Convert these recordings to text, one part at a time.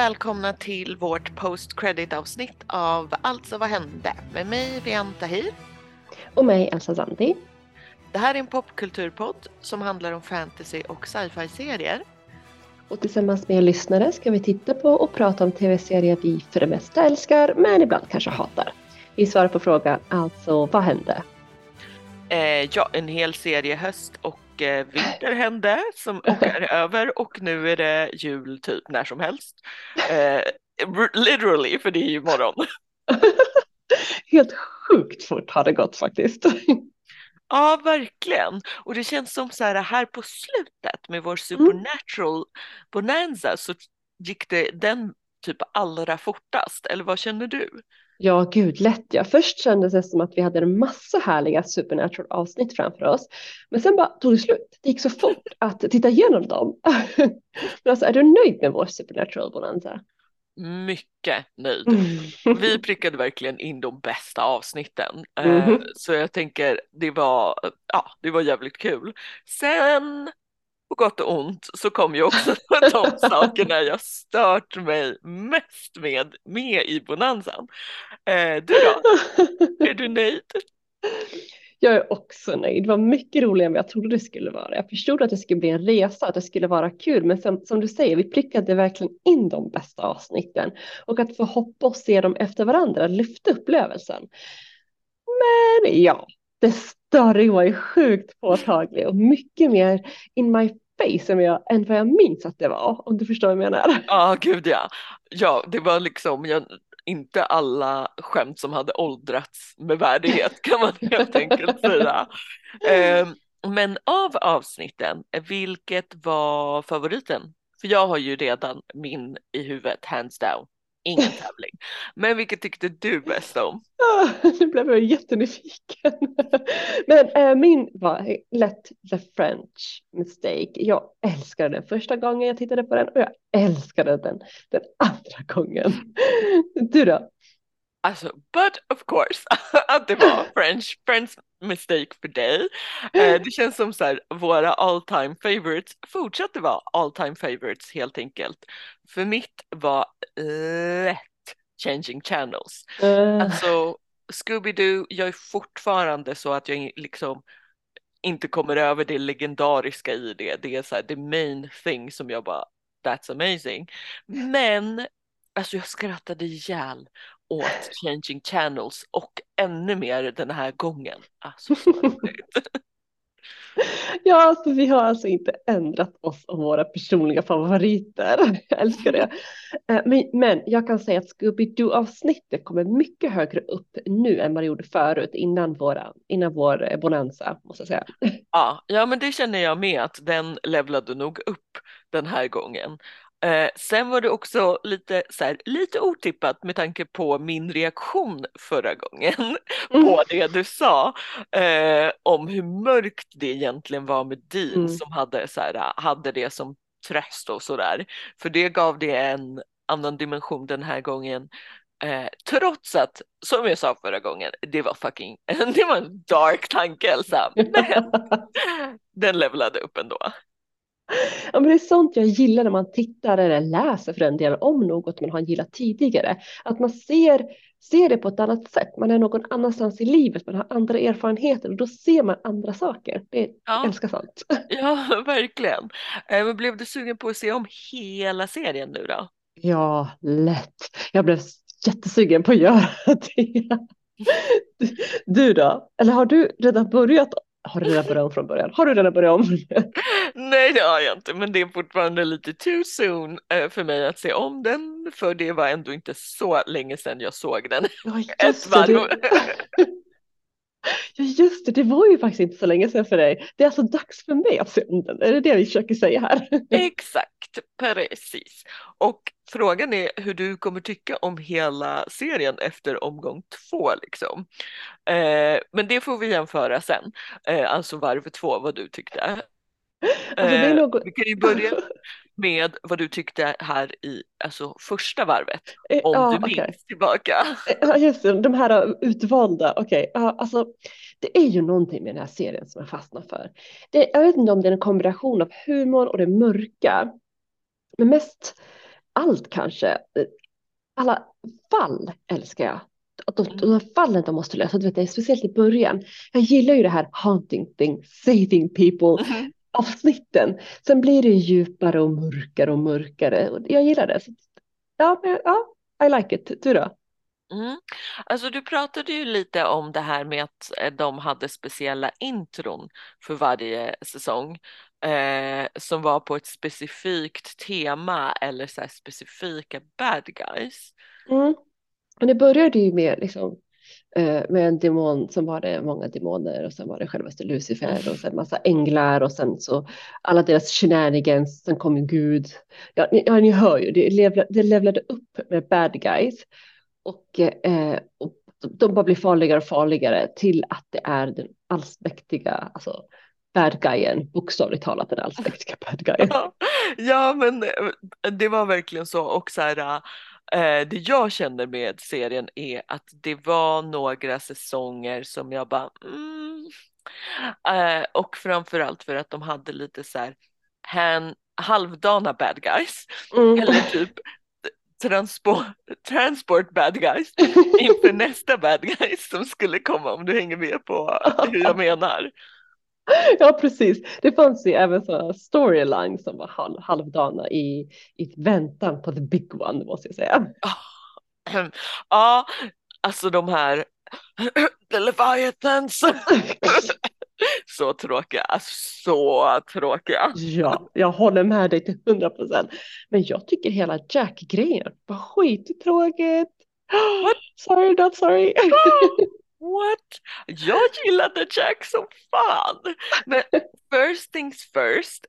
välkomna till vårt post credit avsnitt av Alltså vad hände? Med mig Vian Tahir. Och mig Elsa Zandi. Det här är en popkulturpodd som handlar om fantasy och sci-fi serier. Och tillsammans med lyssnare ska vi titta på och prata om tv-serier vi för det mesta älskar men ibland kanske hatar. Vi svarar på frågan alltså vad hände? Eh, ja, en hel serie höst och vinter hände som och är över och nu är det jul typ när som helst. Eh, literally, för det är ju morgon. Helt sjukt fort har det gått faktiskt. Ja, verkligen. Och det känns som så här, här på slutet med vår supernatural mm. bonanza så gick det den typ allra fortast. Eller vad känner du? Ja, gud lätt ja. Först kändes det som att vi hade en massa härliga supernatural avsnitt framför oss. Men sen bara tog det slut. Det gick så fort att titta igenom dem. Men alltså, är du nöjd med vår supernatural bonanza? mycket nöjd. Mm. Vi prickade verkligen in de bästa avsnitten. Mm. Så jag tänker det var, ja, det var jävligt kul. Sen på gott och ont så kom ju också de sakerna jag stört mig mest med, med i bonanzan. Eh, du då? Är du nöjd? Jag är också nöjd. Det var mycket roligare än vad jag trodde det skulle vara. Jag förstod att det skulle bli en resa, att det skulle vara kul. Men som, som du säger, vi prickade verkligen in de bästa avsnitten. Och att få hoppa och se dem efter varandra lyfte upplevelsen. Men ja, det större var ju sjukt påtaglig och mycket mer in my face än vad jag, än vad jag minns att det var. Om du förstår vad jag menar. Ja, ah, gud ja. Ja, det var liksom, jag, inte alla skämt som hade åldrats med värdighet kan man helt enkelt säga. Eh, men av avsnitten, vilket var favoriten? För jag har ju redan min i huvudet, hands down ingen tävling. Men vilket tyckte du bäst om? nu blev jag jättenyfiken. Men äh, min var lätt The French Mistake. Jag älskade den första gången jag tittade på den och jag älskade den den andra gången. Du då? Alltså, but of course att det var French, French mistake för dig. Eh, det känns som så här, våra all time favorites fortsatte vara all time favorites helt enkelt. För mitt var lätt changing channels. Uh. Alltså Scooby-Doo, jag är fortfarande så att jag liksom inte kommer över det legendariska i det. Det är så här, the main thing som jag bara, that's amazing. Men alltså jag skrattade ihjäl åt changing channels och ännu mer den här gången. Alltså så Ja, alltså vi har alltså inte ändrat oss om våra personliga favoriter. Jag älskar det. Eh, men, men jag kan säga att Scooby-Doo avsnittet kommer mycket högre upp nu än vad det gjorde förut innan, våra, innan vår eh, bonanza måste jag säga. Ja, ja, men det känner jag med att den levlade nog upp den här gången. Eh, sen var det också lite, så här, lite otippat med tanke på min reaktion förra gången mm. på det du sa eh, om hur mörkt det egentligen var med Dean mm. som hade, så här, hade det som tröst och sådär. För det gav det en annan dimension den här gången. Eh, trots att, som jag sa förra gången, det var fucking, det var en dark tanke Elsa, men den levlade upp ändå. Ja, men det är sånt jag gillar när man tittar eller läser för den delen om något man har gillat tidigare. Att man ser, ser det på ett annat sätt. Man är någon annanstans i livet, man har andra erfarenheter och då ser man andra saker. Det, ja. Jag älskar sånt. Ja, verkligen. Eh, men blev du sugen på att se om hela serien nu då? Ja, lätt. Jag blev jättesugen på att göra det. Du då? Eller har du redan börjat har du redan börjat om från början? Har du redan börjat om? Nej det har jag inte men det är fortfarande lite too soon eh, för mig att se om den för det var ändå inte så länge sedan jag såg den. Ja, Ett varv. Ja just det, det var ju faktiskt inte så länge sedan för dig. Det är alltså dags för mig att se om den, är det det vi försöker säga här? Exakt, precis. Och frågan är hur du kommer tycka om hela serien efter omgång två liksom. Eh, men det får vi jämföra sen, eh, alltså varv två, vad du tyckte. Eh, något... Vi kan ju börja med vad du tyckte här i alltså, första varvet, eh, om ja, du minns okay. tillbaka. Eh, ja, just det, de här utvalda, okej. Okay. alltså, det är ju någonting med den här serien som jag fastnar för. Det, jag vet inte om det är en kombination av humor och det mörka. Men mest allt kanske. Alla fall älskar jag. De, de, Mm. de fallen de måste lösa, du vet, speciellt i början. Jag gillar ju det här haunting thing, saving people Mhm. avsnitten. Sen blir det djupare och mörkare och mörkare. Och jag gillar det. Så, ja, men, ja, I like it. Du då? Mm. Alltså du pratade ju lite om det här med att eh, de hade speciella intron för varje säsong eh, som var på ett specifikt tema eller så specifika bad guys. Mm. Men det började ju med, liksom, eh, med en demon som var det många demoner och sen var det självaste Lucifer och sen massa änglar och sen så alla deras shenanigans, sen kom Gud. Ja, ni, ja, ni hör ju, det levlade, det levlade upp med bad guys och, eh, och de bara blir farligare och farligare till att det är den allsmäktiga, alltså bad guyen, bokstavligt talat den allsmäktiga bad guyen. Ja, men eh, det var verkligen så och så här, eh, det jag känner med serien är att det var några säsonger som jag bara mm, eh, och framförallt för att de hade lite så här han, halvdana bad guys Mm. eller typ transport, transport bad guys inför nästa bad guys som skulle komma om du hänger med på hur jag menar. Ja, precis. Det fanns ju även sådana storyline som var halv, halvdana i, i väntan på the big one, måste jag säga. Ja, alltså de här The Leviathans. Så tråkiga, så tråkiga. Ja, jag håller med dig till hundra procent. Men jag tycker hela Jack-grejen var skittråkigt. What? Sorry, not sorry. What? Jag gillade Jack som fan. Men first things first,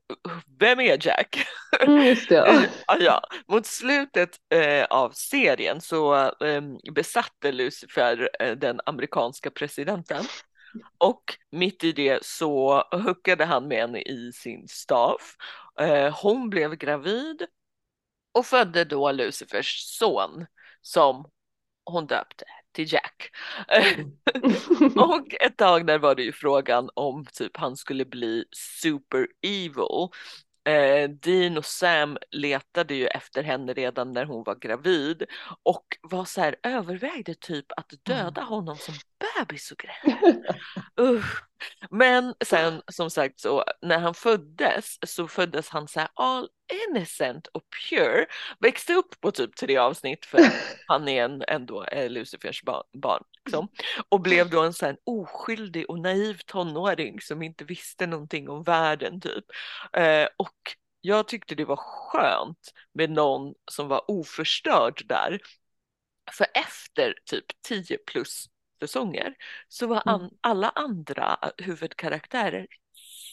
vem är Jack? Mm, just det. Ja, ja. Mot slutet eh, av serien så eh, besatte Lucifer eh, den amerikanska presidenten och mitt i det så huckade han med henne i sin staff. Eh, hon blev gravid och födde då Lucifers son som hon döpte till Jack. Och ett tag där var det ju frågan om typ han skulle bli super evil. Eh, Dean och Sam letade ju efter henne redan när hon var gravid och var så här övervägde typ att döda honom som bebis och grejer. Usch. Men sen som sagt så när han föddes så föddes han så här all innocent och pure. Växte upp på typ tre avsnitt för han är en, ändå är Lucifers barn, barn liksom. Och blev då en så här oskyldig och naiv tonåring som inte visste någonting om världen typ. Eh, och jag tyckte det var skönt med någon som var oförstörd där. För efter typ 10 plus säsonger så var an alla andra huvudkaraktärer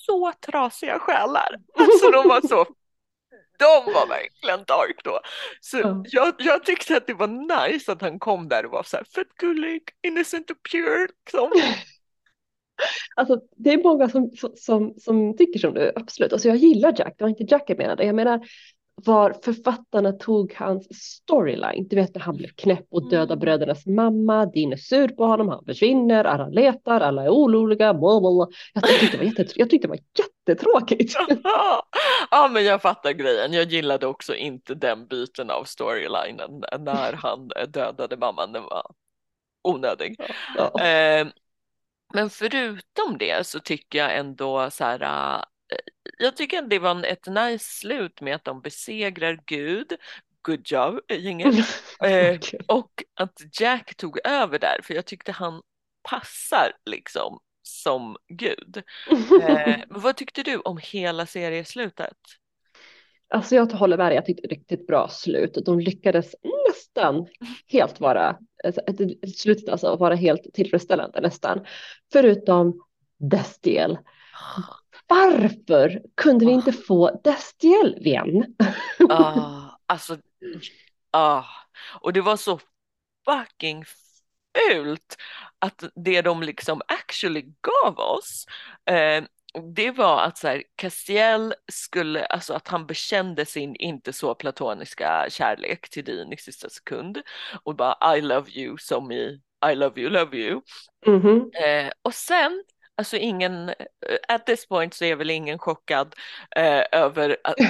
så trasiga själar. Alltså de var så de var verkligen dark då. Så Ja. jag, jag tyckte att det var nice att han kom där och var så här fett gullig, innocent och pure. Liksom. Alltså, det är många som, som, som tycker som du, absolut. Alltså, jag gillar Jack, det var inte Jack jag menade. Jag menar var författarna tog hans storyline. Du vet när han blev knäpp och Mm. brödernas mamma. Din är sur på honom, han försvinner, alla letar, alla är oroliga. Blablabla. Jag tyckte det var, jättetr- jag tyckte det var jättetråkigt. ja men jag fattar grejen. Jag gillade också inte den biten av storylinen när han dödade mamman. Den var onödig. Ja. Eh, men förutom det så tycker jag ändå så här. Jag tycker det var ett nice slut med att de besegrar Gud. Good job, gänget. Eh, och att Jack tog över där, för jag tyckte han passar liksom som Gud. Eh, vad tyckte du om hela serieslutet? Alltså jag håller med dig, jag tyckte det riktigt bra slut. De lyckades nästan helt vara, alltså, slutet alltså vara helt tillfredsställande nästan. Förutom Destiel. Varför kunde vi inte få Destiel igen? Ah, alltså, ah. Och det var så fucking fult att det de liksom actually gav oss eh, det var att så här, Castiel skulle, alltså att han bekände sin inte så platoniska kärlek till Dean i sista sekund och bara I love you som i I love you, love you. Mhm. Eh, och sen, alltså ingen, eh, at this point så är väl ingen chockad eh, över att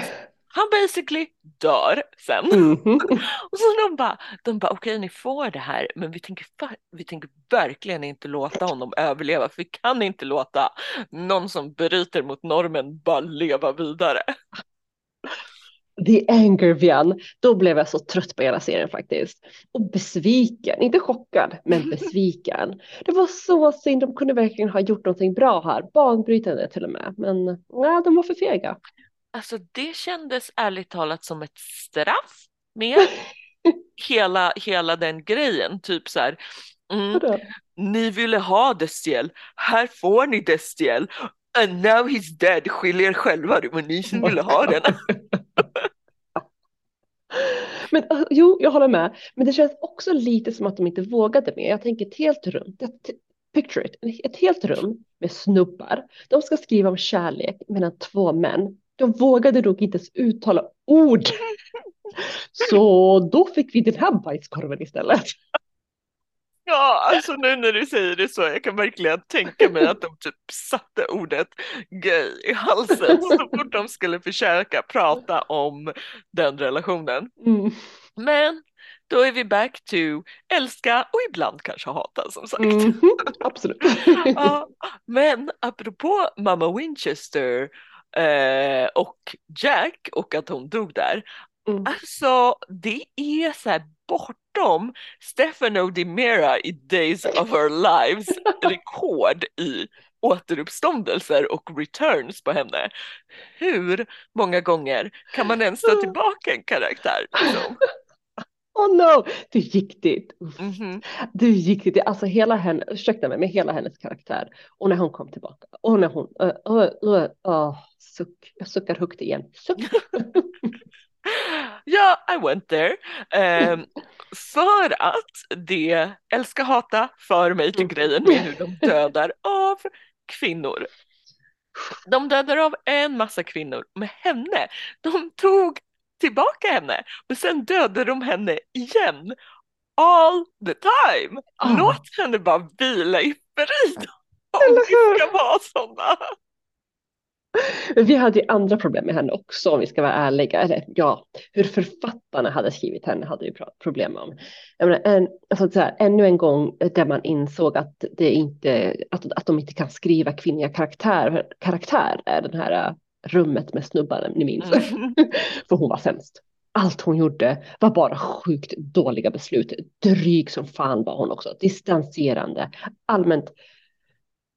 Han basically dör sen. Mhm. Och så de bara, de bara okej ni får det här men vi tänker, vi tänker verkligen inte låta honom överleva för vi kan inte låta någon som bryter mot normen bara leva vidare. The anger Vian, då blev jag så trött på hela serien faktiskt. Och besviken, inte chockad, men besviken. Det var så synd, de kunde verkligen ha gjort någonting bra här, banbrytande till och med. Men nej, de var för fega. Alltså det kändes ärligt talat som ett straff med hela, hela den grejen. Typ så här, mm, ni ville ha Destiel, här får ni Destiel. And now he's dead, skyll er själva, det var ni som ville ha den. Men uh, jo, jag håller med. Men det känns också lite som att de inte vågade mer. Jag tänker ett helt rum, picture it, ett helt rum med snubbar. De ska skriva om kärlek mellan två män. De vågade nog inte ens uttala ord. Så då fick vi den här bajskorven istället. Ja, alltså nu när du säger det så, jag kan verkligen tänka mig att de typ satte ordet gay i halsen så fort de skulle försöka prata om den relationen. Mm. Men då är vi back to älska och ibland kanske hata som sagt. Mhm, absolut. Ja, men apropå mamma Winchester eh, och Jack och att hon dog där. Mm. Alltså det är så här bortom Stefano Di Mera i Days of Our Lives rekord i återuppståndelser och returns på henne. Hur många gånger kan man ens ta tillbaka en karaktär? Liksom? Oh no, det gick dit. Mhm. Det gick dit. Alltså hela henne, ursäkta mig, men hela hennes karaktär. Och när hon kom tillbaka. Och när hon, uh, uh, uh, uh, suck. Jag suckar högt igen. Suck. Ja, I went there. Ehm, för att det älskar hata för mig till grejen med hur de dödar av kvinnor. De dödar av en massa kvinnor med henne. De tog tillbaka henne och sen dödade de henne igen. All the time. Ah. Låt henne bara vila i frid. Om vi ska vara sådana. Men vi hade ju andra problem med henne också om vi ska vara ärliga. Eller ja, hur författarna hade skrivit henne hade vi problem om. Jag menar, en, alltså så här, ännu en gång där man insåg att, det inte, att, att de inte kan skriva kvinnliga karaktär, karaktärer. Den här äh, rummet med snubbarna, ni minns. Mm. För hon var sämst. Allt hon gjorde var bara sjukt dåliga beslut. Dryg som fan var hon också. Distanserande. Allmänt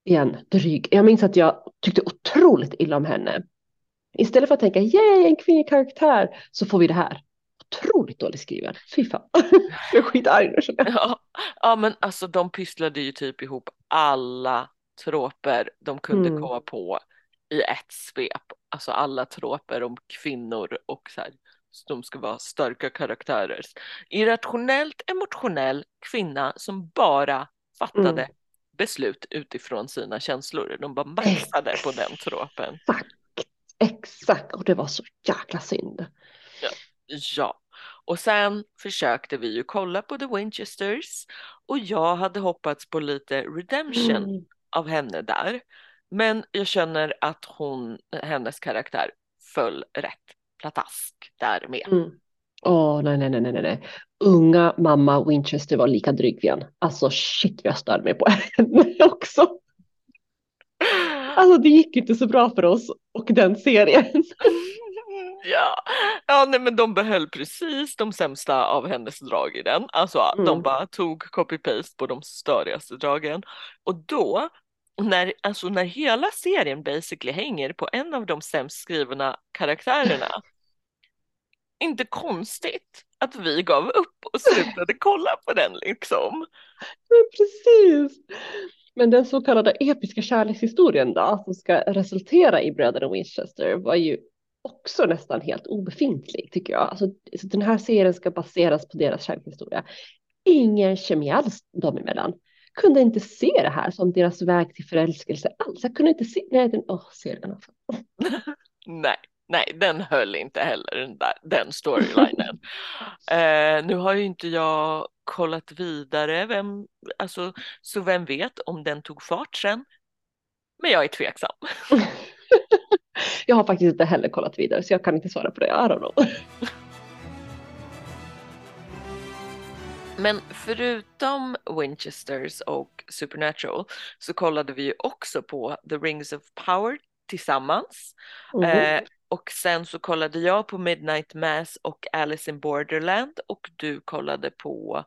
igen, dryg. Jag minns att jag tyckte otroligt illa om henne. Istället för att tänka, yay, en kvinnlig karaktär, så får vi det här. Otroligt dåligt skriven. Fy fan. jag är skitarg nu. Ja, ja, men alltså de pysslade ju typ ihop alla troper de kunde Mm. komma på i ett svep. Alltså alla troper om kvinnor och så här, de ska vara starka karaktärer. Irrationellt emotionell kvinna som bara fattade Mm. Beslut utifrån sina känslor. De bara maxade på den tropen. Exakt, och det var så jäkla synd. Ja, och sen försökte vi ju kolla på The Winchesters och jag hade hoppats på lite redemption Mm. av henne där. Men jag känner att hon, hennes karaktär föll rätt pladask där med. Mm. Åh, nej, nej, nej, nej, nej. Unga mamma Winchester var lika dryg igen. Alltså shit, vad jag störde mig på henne också. Alltså det gick inte så bra för oss och den serien. Ja, ja nej, men de behöll precis de sämsta av hennes drag i den. Alltså de Mm. bara tog copy-paste på de störigaste dragen. Och då, när, alltså, när hela serien basically hänger på en av de sämst skrivna karaktärerna, inte konstigt att vi gav upp och slutade kolla på den liksom. Men precis. Men den så kallade episka kärlekshistorien då, som ska resultera i bröderna Winchester var ju också nästan helt obefintlig tycker jag. Alltså, så den här serien ska baseras på deras kärlekshistoria. Ingen kemi alls dem emellan. Kunde inte se det här som deras väg till förälskelse alls. Jag kunde inte se, nej den, åh serien alltså. Nej, nej, den höll inte heller den, där, den storylinen. eh, nu har ju inte jag kollat vidare, vem, alltså, så vem vet om den tog fart sen. Men jag är tveksam. Jag har faktiskt inte heller kollat vidare så jag kan inte svara på det. I don't know. Men förutom Winchesters och Supernatural så kollade vi ju också på The Rings of Power tillsammans. Mm. Eh, och sen så kollade jag på Midnight Mass och Alice in Borderland och du kollade på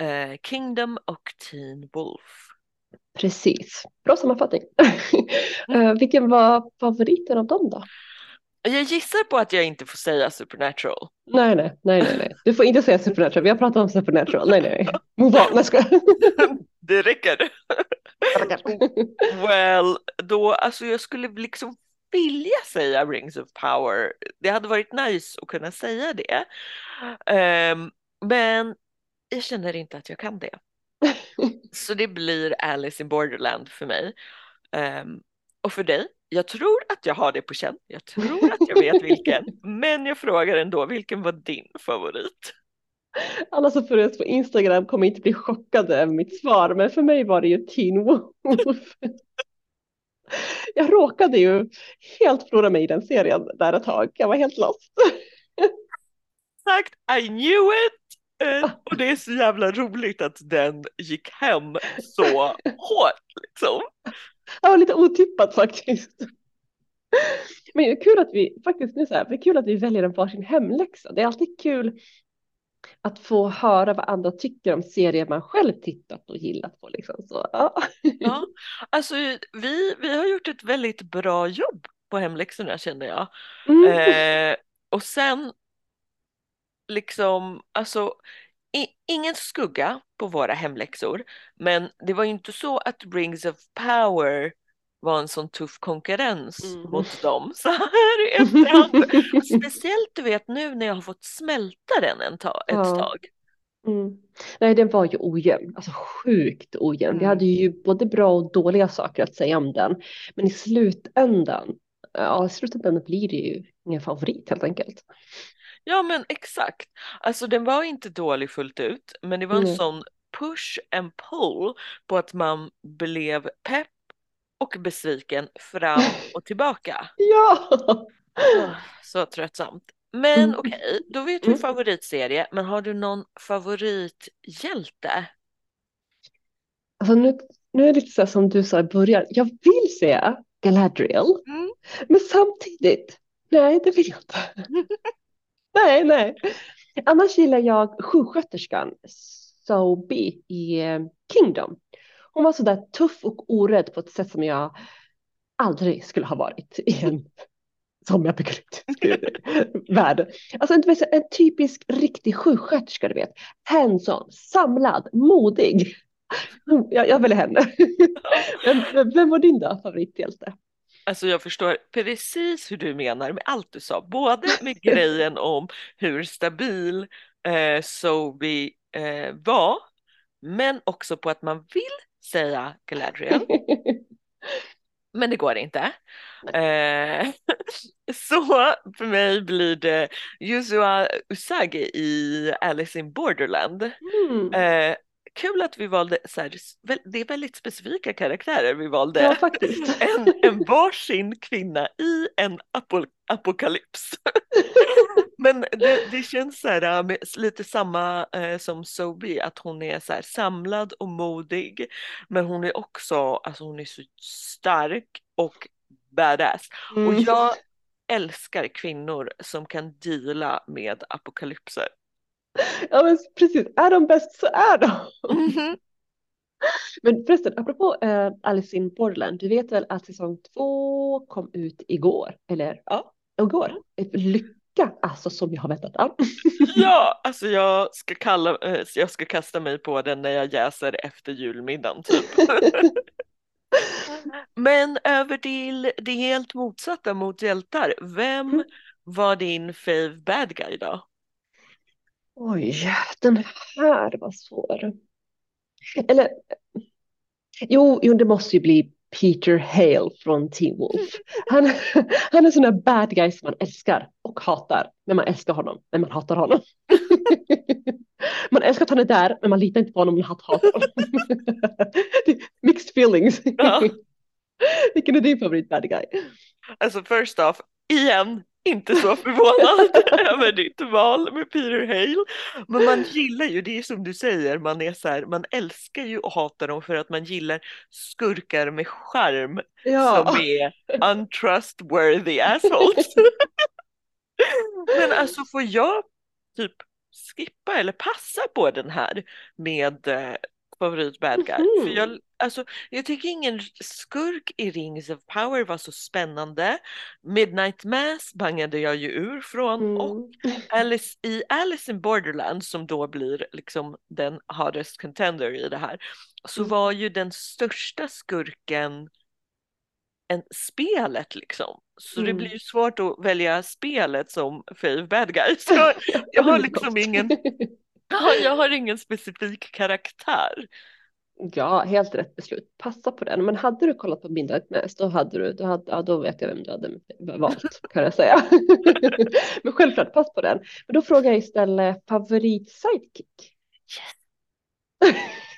eh, Kingdom och Teen Wolf. Precis, bra sammanfattning. uh, vilken var favoriten av dem då? Jag gissar på att jag inte får säga Supernatural. Nej, nej, nej, nej, nej. Du får inte säga Supernatural. Vi har pratat om Supernatural. Nej, nej, nej. Move on. Det räcker. well, då, alltså jag skulle liksom vilja säga Rings of Power. Det hade varit nice att kunna säga det. Um, men jag känner inte att jag kan det. Så det blir Alice in Borderland för mig. Um, och för dig? Jag tror att jag har det på känn. Jag tror att jag vet vilken. men jag frågar ändå, vilken var din favorit? Alla som följer oss på Instagram kommer inte bli chockade över mitt svar, men för mig var det ju Teen Wolf. Jag råkade ju helt förlora mig i den serien där ett tag. Jag var helt lost. Exakt, I knew it! Eh, och det är så jävla roligt att den gick hem så hårt liksom. Var lite otippat faktiskt. Men det är kul att vi faktiskt nu så här, det är kul att vi väljer en varsin hemläxa. Det är alltid kul att få höra vad andra tycker om serier man själv tittat och gillat på. Liksom. Så, ja. ja, alltså vi, vi har gjort ett väldigt bra jobb på hemläxorna känner jag. Mm. Eh, och sen liksom, alltså i, ingen skugga på våra hemläxor, men det var ju inte så att Rings of Power var en sån tuff konkurrens mm. mot dem så här i efterhand. Speciellt du vet nu när jag har fått smälta den en ta ett ja. tag. Mm. Nej, den var ju ojämn, alltså sjukt ojämn. Mm. Vi hade ju både bra och dåliga saker att säga om den. Men i slutändan, ja, i slutändan blir det ju ingen favorit helt enkelt. Ja, men exakt. Alltså den var inte dålig fullt ut, men det var en mm. sån push and pull på att man blev pepp och besviken fram och tillbaka. ja! Så tröttsamt. Men mm. okej, okay, då vet vi mm. favoritserie, men har du någon favorithjälte? Alltså nu, nu är det lite så som du sa i början, jag vill säga Galadriel, mm. men samtidigt, nej det vill jag inte. nej, nej. Annars gillar jag sjuksköterskan Sobi i eh, Kingdom. Hon var så där tuff och orädd på ett sätt som jag aldrig skulle ha varit i en som jag zombiapokalyptisk värld. Alltså en, en typisk riktig sjuksköterska, du vet. Hands-on, samlad, modig. Jag, jag väljer henne. vem, vem var din då, favorithjälte? Alltså jag förstår precis hur du menar med allt du sa, både med grejen om hur stabil eh, Sobi eh, var, men också på att man vill säga Galadriel. Men det går inte. Eh, så för mig blir det Yuzua Usagi i Alice in Borderland. Mm. Eh, kul att vi valde, så här, det är väldigt specifika karaktärer vi valde. Ja, faktiskt. en, en varsin kvinna i en apok apokalyps. Men det, det, känns så här, äh, lite samma eh, som Sobi, att hon är så här, samlad och modig. Men hon är också, alltså hon är så stark och badass. Mm. Och jag älskar kvinnor som kan deala med apokalypser. Ja men precis, är de bäst så är de. Mm -hmm. Men förresten, apropå uh, Alice in Borderland, du vet väl att säsong två kom ut igår? Eller ja, igår. Ett lycka alltså som jag har väntat ja, alltså jag ska, kalla, uh, jag ska kasta mig på den när jag jäser efter julmiddagen typ. Men över till det helt motsatta mot hjältar. Vem mm. var din fave bad guy då? Oj, den här var svår. Eller, jo, jo, det måste ju bli Peter Hale från Teen Wolf. Han, han är sån där bad guy som man älskar och hatar. Men man älskar honom, men man hatar honom. Man älskar att han är där, men man litar inte på honom, man hatar honom. Mixed feelings. Ja. Vilken är din favorit bad guy? Alltså first off, igen, inte så förvånad över ditt val med Peter Hale. Men man gillar ju, det är som du säger, man är så här, man älskar ju och hatar dem för att man gillar skurkar med charm Ja. som är untrustworthy assholes. Men alltså får jag typ skippa eller passa på den här med eh, favorit bad guy? Mhm. För jag, alltså, jag tycker ingen skurk i Rings of Power var så spännande. Midnight Mass bangade jag ju ur från och Mm. Alice, i Alice in Borderland som då blir liksom den hardest contender i det här så Mm. var ju den största skurken en spelet liksom. Så det Mm. blir ju svårt att välja spelet som fave bad guy. Så jag har liksom ingen, ja, jag har ingen specifik karaktär. Ja, helt rätt beslut. Passa på den. Men hade du kollat på Midnight Mass då hade du, då, hade, ja, då vet jag vem du hade valt kan jag säga. Men självklart, pass på den. Men då frågar jag istället favorit sidekick.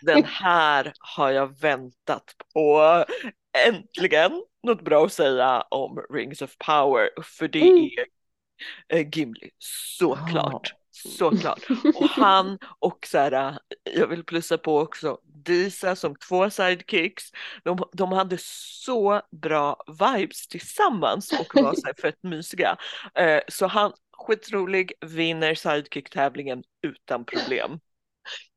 Den här har jag väntat på. Äntligen något bra att säga om Rings of Power för det Mm. är eh, Gimli, såklart. Ja. Såklart. Och han och så här, äh, jag vill plussa på också Disa som två sidekicks. De, de hade så bra vibes tillsammans och var så här fett mysiga. Äh, så han, skitrolig, vinner sidekick-tävlingen utan problem.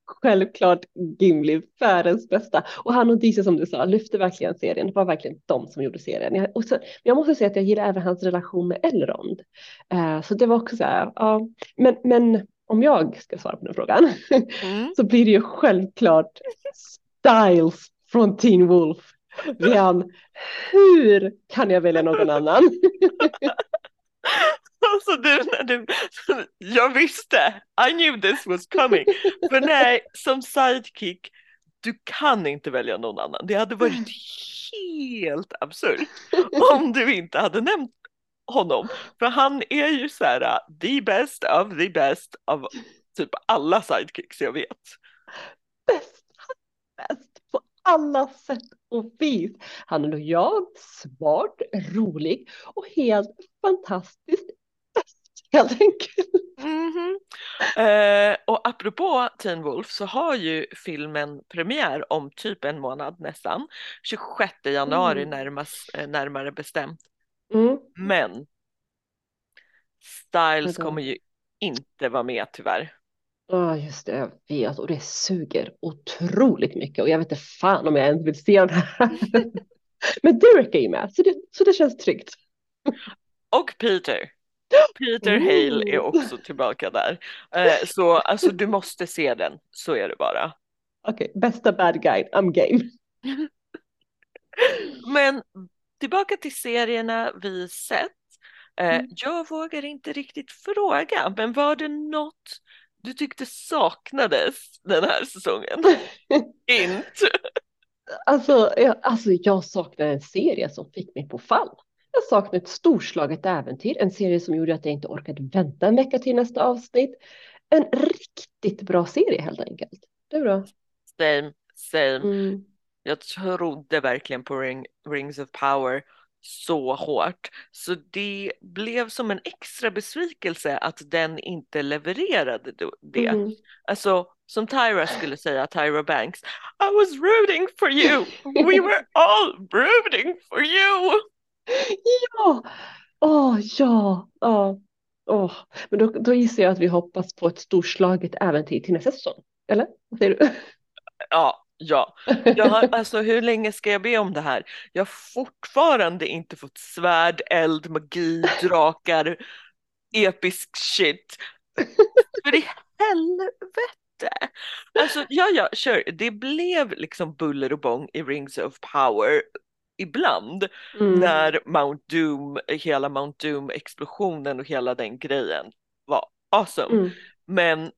Självklart Gimli, världens bästa. Och han och Disa som du sa lyfte verkligen serien. Det var verkligen de som gjorde serien. Jag, och så, jag måste säga att jag gillar även hans relation med Elrond. Eh, så det var också så här, ja. Men, men om jag ska svara på den frågan Mm. så blir det ju självklart Styles från Teen Wolf. Rian, hur kan jag välja någon annan? Alltså du, när du, jag visste, I knew this was coming. För nej, som sidekick, du kan inte välja någon annan. Det hade varit helt absurt om du inte hade nämnt honom. För han är ju så här, uh, the best of the best av typ alla sidekicks jag vet. bäst, bäst på alla sätt och vis. Han är lojal, smart, rolig och helt fantastiskt helt enkelt. Mhm. Eh, och apropå Teen Wolf så har ju filmen premiär om typ en månad nästan. 26 januari Mm. närmast, eh, närmare bestämt. Mm. Men Styles kommer ju inte vara med tyvärr. Ja, just det, jag vet. Och det suger otroligt mycket. Och jag vet inte fan om jag ens vill se den här. Men Derek är ju med, så det, så det känns tryggt. Och Peter. Peter Hale är också tillbaka där. Eh, så alltså du måste se den, så är det bara. Okej, bästa bad guy, I'm game. Men tillbaka till serierna vi sett. Eh, Mm. Jag vågar inte riktigt fråga, men var det något du tyckte saknades den här säsongen? inte. Alltså jag, alltså, jag saknar en serie som fick mig på fall. Jag saknar ett storslaget äventyr, en serie som gjorde att jag inte orkade vänta en vecka till nästa avsnitt. En riktigt bra serie helt enkelt. Det är bra. Same, same. Mm. Jag trodde verkligen på Ring, Rings of Power så hårt. Så det blev som en extra besvikelse att den inte levererade det. Mm. Alltså som Tyra skulle säga, Tyra Banks. I was rooting for you. We were all rooting for you. Ja, åh ja, ja, åh. Men då, då gissar jag att vi hoppas på ett storslaget äventyr till nästa säsong. Eller? Vad säger du? Ja, ja. Jag har, alltså hur länge ska jag be om det här? Jag har fortfarande inte fått svärd, eld, magi, drakar, episk shit. För i helvete! Alltså ja, ja, kör. Det blev liksom buller och bång i Rings of Power ibland Mm. när Mount Doom, hela Mount Doom explosionen och hela den grejen var awesome. Mm. Men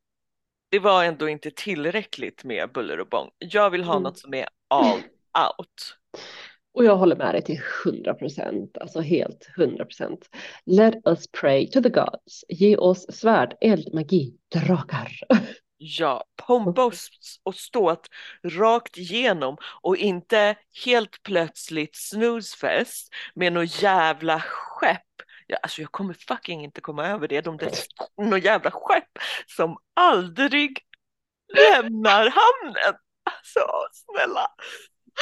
det var ändå inte tillräckligt med buller och bång. Jag vill ha Mm. något som är all out. Och jag håller med dig till hundra procent, alltså helt hundra procent. Let us pray to the gods. Ge oss svärd, eld, magi, drakar. Ja, pompa och, och ståt rakt igenom och inte helt plötsligt snoozefest med något jävla skepp. Ja, alltså jag kommer fucking inte komma över det. De där något jävla skepp som aldrig lämnar hamnen. Alltså snälla.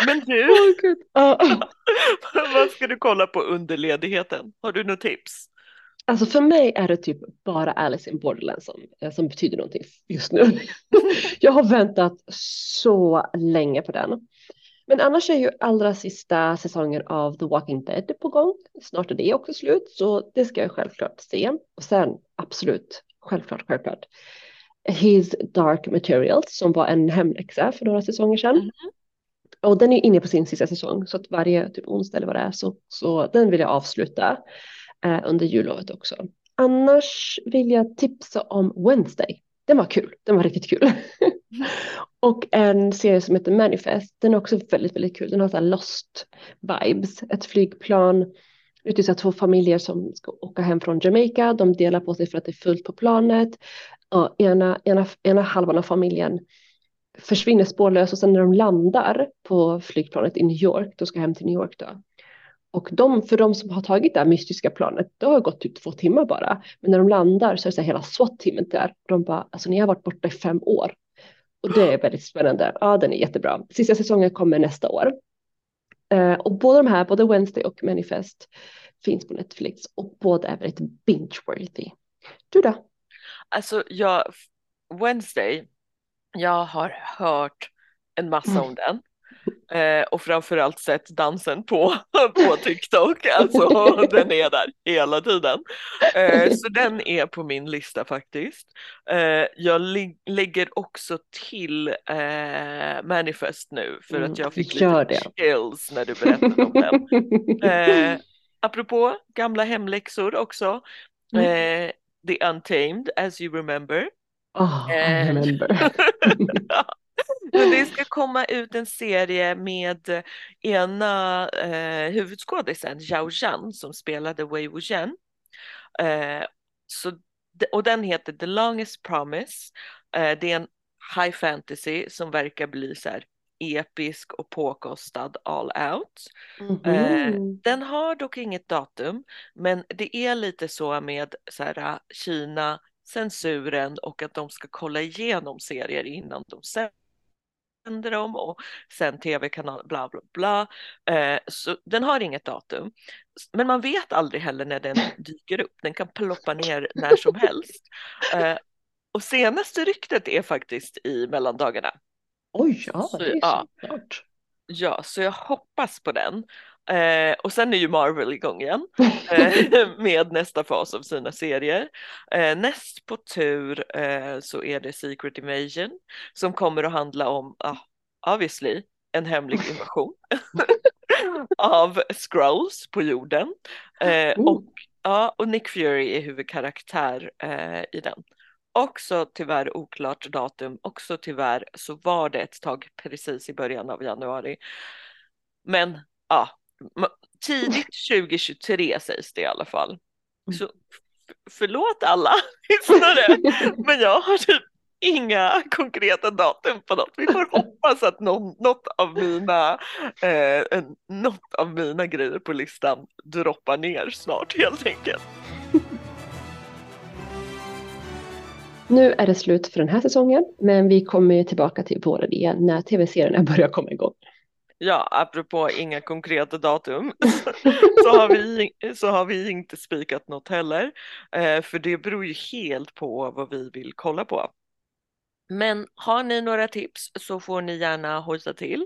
Men du, oh, vad ska du kolla på under ledigheten? Har du något tips? Alltså för mig är det typ bara Alice in Borderland som, eh, som betyder någonting just nu. jag har väntat så länge på den. Men annars är ju allra sista säsongen av The Walking Dead på gång. Snart är det också slut, så det ska jag självklart se. Och sen absolut, självklart, självklart. His Dark Materials som var en hemläxa för några säsonger sedan. Mm. Och den är inne på sin sista säsong så att varje typ onsdag eller vad det är så, så den vill jag avsluta eh, under jullovet också. Annars vill jag tipsa om Wednesday. Den var kul, den var riktigt kul. och en serie som heter Manifest, den är också väldigt, väldigt kul. Den har så lost vibes, ett flygplan ute så två familjer som ska åka hem från Jamaica. De delar på sig för att det är fullt på planet. Och ena, ena, ena halvan av familjen försvinner spårlöst och sen när de landar på flygplanet i New York, de ska hem till New York då, och de, för de som har tagit det här mystiska planet, det har gått typ två timmar bara. Men när de landar så är det så här hela SWAT-teamet där. De bara, alltså ni har varit borta i fem år. Och det är väldigt spännande. Ja, den är jättebra. Sista säsongen kommer nästa år. Uh, och båda de här, både Wednesday och Manifest, finns på Netflix. Och båda är väldigt binge-worthy. Du då? Alltså, jag, Wednesday, jag har hört en massa mm. om den. Eh, och framförallt sett dansen på, på TikTok. Alltså den är där hela tiden. Eh, så den är på min lista faktiskt. Eh, jag lägger också till eh, Manifest nu för att jag fick lite det. chills när du berättade om den. Eh, apropå gamla hemläxor också. Mm. The Untamed as you remember. Oh, I remember. Men det ska komma ut en serie med ena eh, huvudskådisen, Zhao Zhan, som spelade Wei Wuxian. Eh, så, och den heter The Longest Promise. Eh, det är en high fantasy som verkar bli så här episk och påkostad all out. Mm -hmm. den har dock inget datum, men det är lite så med så här, Kina, censuren och att de ska kolla igenom serier innan de sänder sänder dem och sen tv-kanal bla bla bla. Eh, så den har inget datum. Men man vet aldrig heller när den dyker upp. Den kan ploppa ner när som helst. Eh, och senaste ryktet är faktiskt i mellandagarna. Oj, ja, det är ja. klart. Ja, så jag hoppas på den. Eh, och sen är ju Marvel igång igen eh, med nästa fas av sina serier. Eh, näst på tur eh, så är det Secret Invasion som kommer att handla om, ah, obviously, en hemlig invasion av scrolls på jorden. Eh, och, ja, och Nick Fury är huvudkaraktär eh, i den. Också tyvärr oklart datum, också tyvärr så var det ett tag precis i början av januari. Men ja, tidigt 2023 sägs det i alla fall. Mm. Så förlåt alla lyssnare, men jag har typ inga konkreta datum på något. Vi får hoppas att någon, något, av mina, eh, något av mina grejer på listan droppar ner snart helt enkelt. Nu är det slut för den här säsongen, men vi kommer tillbaka till våren igen när tv-serierna börjar komma igång. Ja, apropå inga konkreta datum så, har vi, så har vi inte spikat något heller. Eh, för det beror ju helt på vad vi vill kolla på. Men har ni några tips så får ni gärna hojta till.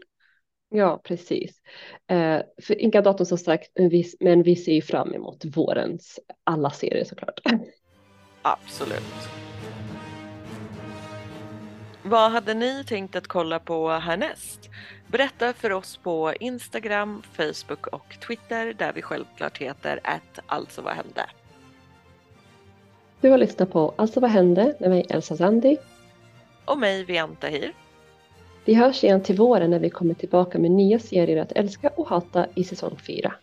Ja, precis. Eh, för inga datum som sagt, men vi, men vi ser ju fram emot vårens alla serier såklart. Absolut. Vad hade ni tänkt att kolla på härnäst? Berätta för oss på Instagram, Facebook och Twitter där vi självklart heter att alltså vad hände. Du har lyssnat på Alltså vad hände med mig Elsa Zandi. Och mig Vian Tahir. Vi hörs igen till våren när vi kommer tillbaka med nya serier att älska och hata i säsong 4.